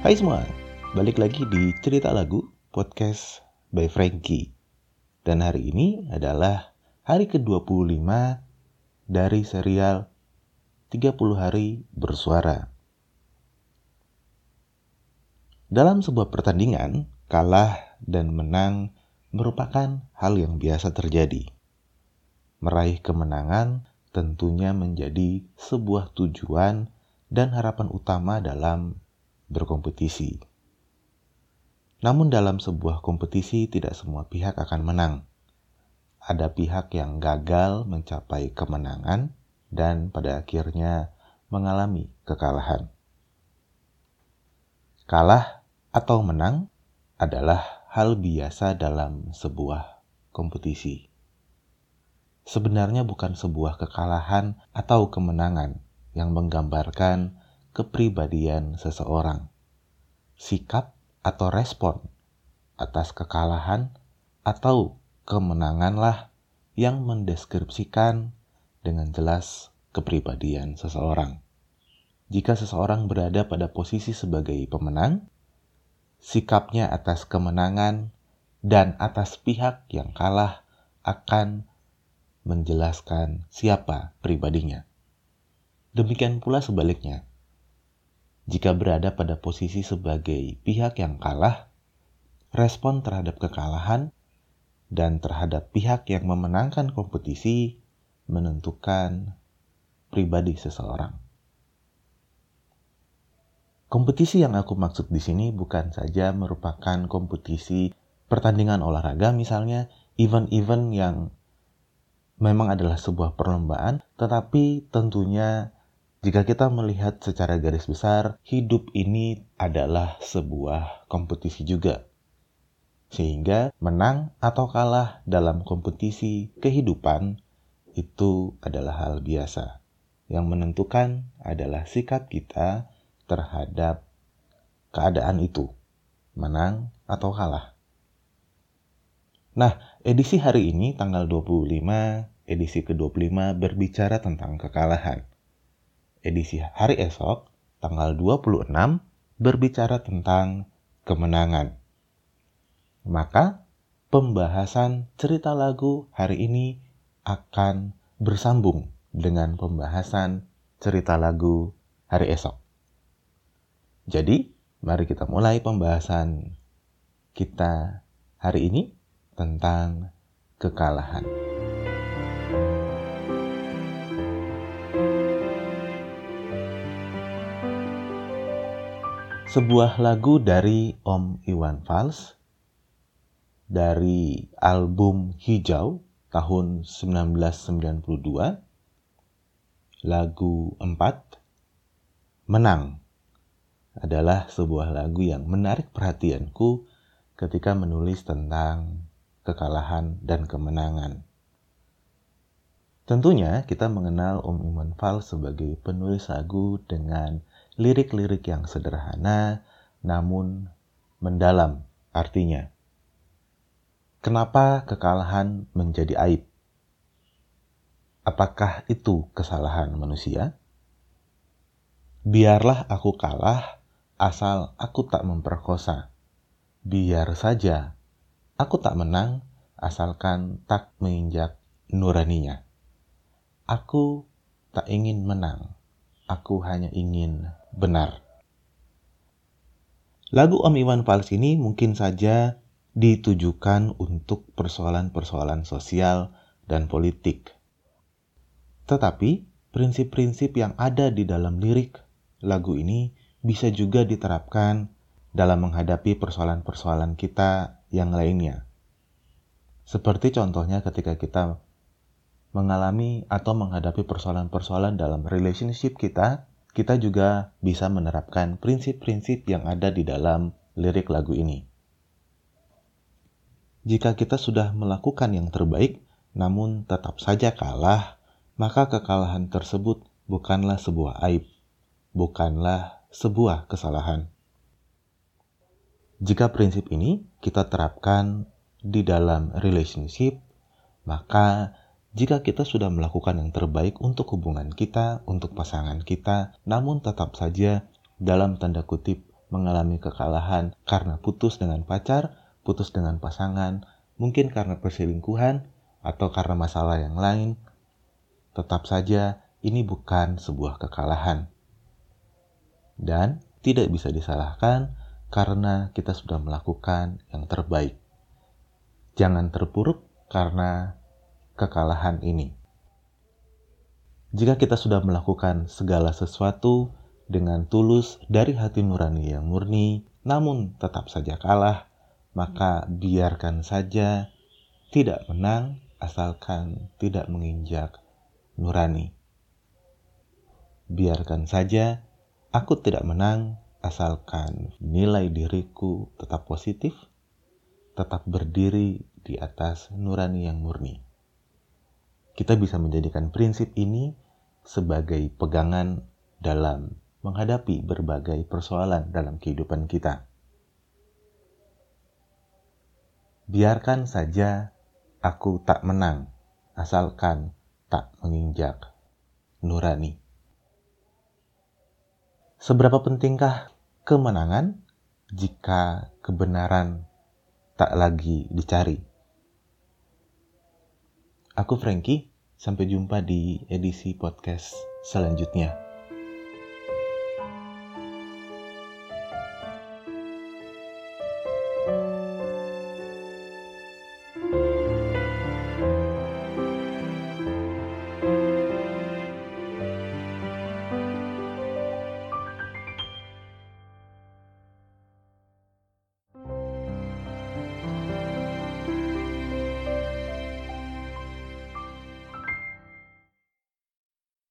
Hai semua, balik lagi di Cerita Lagu Podcast by Frankie. Dan hari ini adalah hari ke-25 dari serial 30 Hari Bersuara. Dalam sebuah pertandingan, kalah dan menang merupakan hal yang biasa terjadi. Meraih kemenangan tentunya menjadi sebuah tujuan dan harapan utama dalam berkompetisi. Namun dalam sebuah kompetisi tidak semua pihak akan menang. Ada pihak yang gagal mencapai kemenangan dan pada akhirnya mengalami kekalahan. Kalah atau menang adalah hal biasa dalam sebuah kompetisi. Sebenarnya bukan sebuah kekalahan atau kemenangan yang menggambarkan kepribadian seseorang, sikap atau respon atas kekalahan atau kemenanganlah yang mendeskripsikan dengan jelas kepribadian seseorang. Jika seseorang berada pada posisi sebagai pemenang, sikapnya atas kemenangan dan atas pihak yang kalah akan menjelaskan siapa pribadinya. Demikian pula sebaliknya, jika berada pada posisi sebagai pihak yang kalah, respon terhadap kekalahan dan terhadap pihak yang memenangkan kompetisi menentukan pribadi seseorang. Kompetisi yang aku maksud di sini bukan saja merupakan kompetisi pertandingan olahraga misalnya, event-event yang memang adalah sebuah perlombaan, tetapi tentunya jika kita melihat secara garis besar, hidup ini adalah sebuah kompetisi juga. Sehingga menang atau kalah dalam kompetisi kehidupan itu adalah hal biasa. Yang menentukan adalah sikap kita terhadap keadaan itu, menang atau kalah. Nah, edisi hari ini tanggal 25, edisi ke-25 berbicara tentang kekalahan edisi hari esok, tanggal 26, berbicara tentang kemenangan. Maka, pembahasan cerita lagu hari ini akan bersambung dengan pembahasan cerita lagu hari esok. Jadi, mari kita mulai pembahasan kita hari ini tentang kekalahan. Sebuah lagu dari Om Iwan Fals dari album Hijau tahun 1992 lagu 4 Menang adalah sebuah lagu yang menarik perhatianku ketika menulis tentang kekalahan dan kemenangan. Tentunya kita mengenal Om Iwan Fals sebagai penulis lagu dengan lirik-lirik yang sederhana namun mendalam artinya. Kenapa kekalahan menjadi aib? Apakah itu kesalahan manusia? Biarlah aku kalah asal aku tak memperkosa. Biar saja aku tak menang asalkan tak menginjak nuraninya. Aku tak ingin menang, aku hanya ingin benar. Lagu Om Iwan Fals ini mungkin saja ditujukan untuk persoalan-persoalan sosial dan politik. Tetapi, prinsip-prinsip yang ada di dalam lirik lagu ini bisa juga diterapkan dalam menghadapi persoalan-persoalan kita yang lainnya. Seperti contohnya ketika kita mengalami atau menghadapi persoalan-persoalan dalam relationship kita kita juga bisa menerapkan prinsip-prinsip yang ada di dalam lirik lagu ini. Jika kita sudah melakukan yang terbaik, namun tetap saja kalah, maka kekalahan tersebut bukanlah sebuah aib, bukanlah sebuah kesalahan. Jika prinsip ini kita terapkan di dalam relationship, maka jika kita sudah melakukan yang terbaik untuk hubungan kita, untuk pasangan kita, namun tetap saja dalam tanda kutip mengalami kekalahan karena putus dengan pacar, putus dengan pasangan, mungkin karena perselingkuhan, atau karena masalah yang lain, tetap saja ini bukan sebuah kekalahan. Dan tidak bisa disalahkan karena kita sudah melakukan yang terbaik. Jangan terpuruk karena kekalahan ini. Jika kita sudah melakukan segala sesuatu dengan tulus dari hati nurani yang murni, namun tetap saja kalah, maka biarkan saja tidak menang asalkan tidak menginjak nurani. Biarkan saja aku tidak menang asalkan nilai diriku tetap positif, tetap berdiri di atas nurani yang murni. Kita bisa menjadikan prinsip ini sebagai pegangan dalam menghadapi berbagai persoalan dalam kehidupan kita. Biarkan saja aku tak menang, asalkan tak menginjak nurani. Seberapa pentingkah kemenangan jika kebenaran tak lagi dicari? Aku Frankie, sampai jumpa di edisi podcast selanjutnya.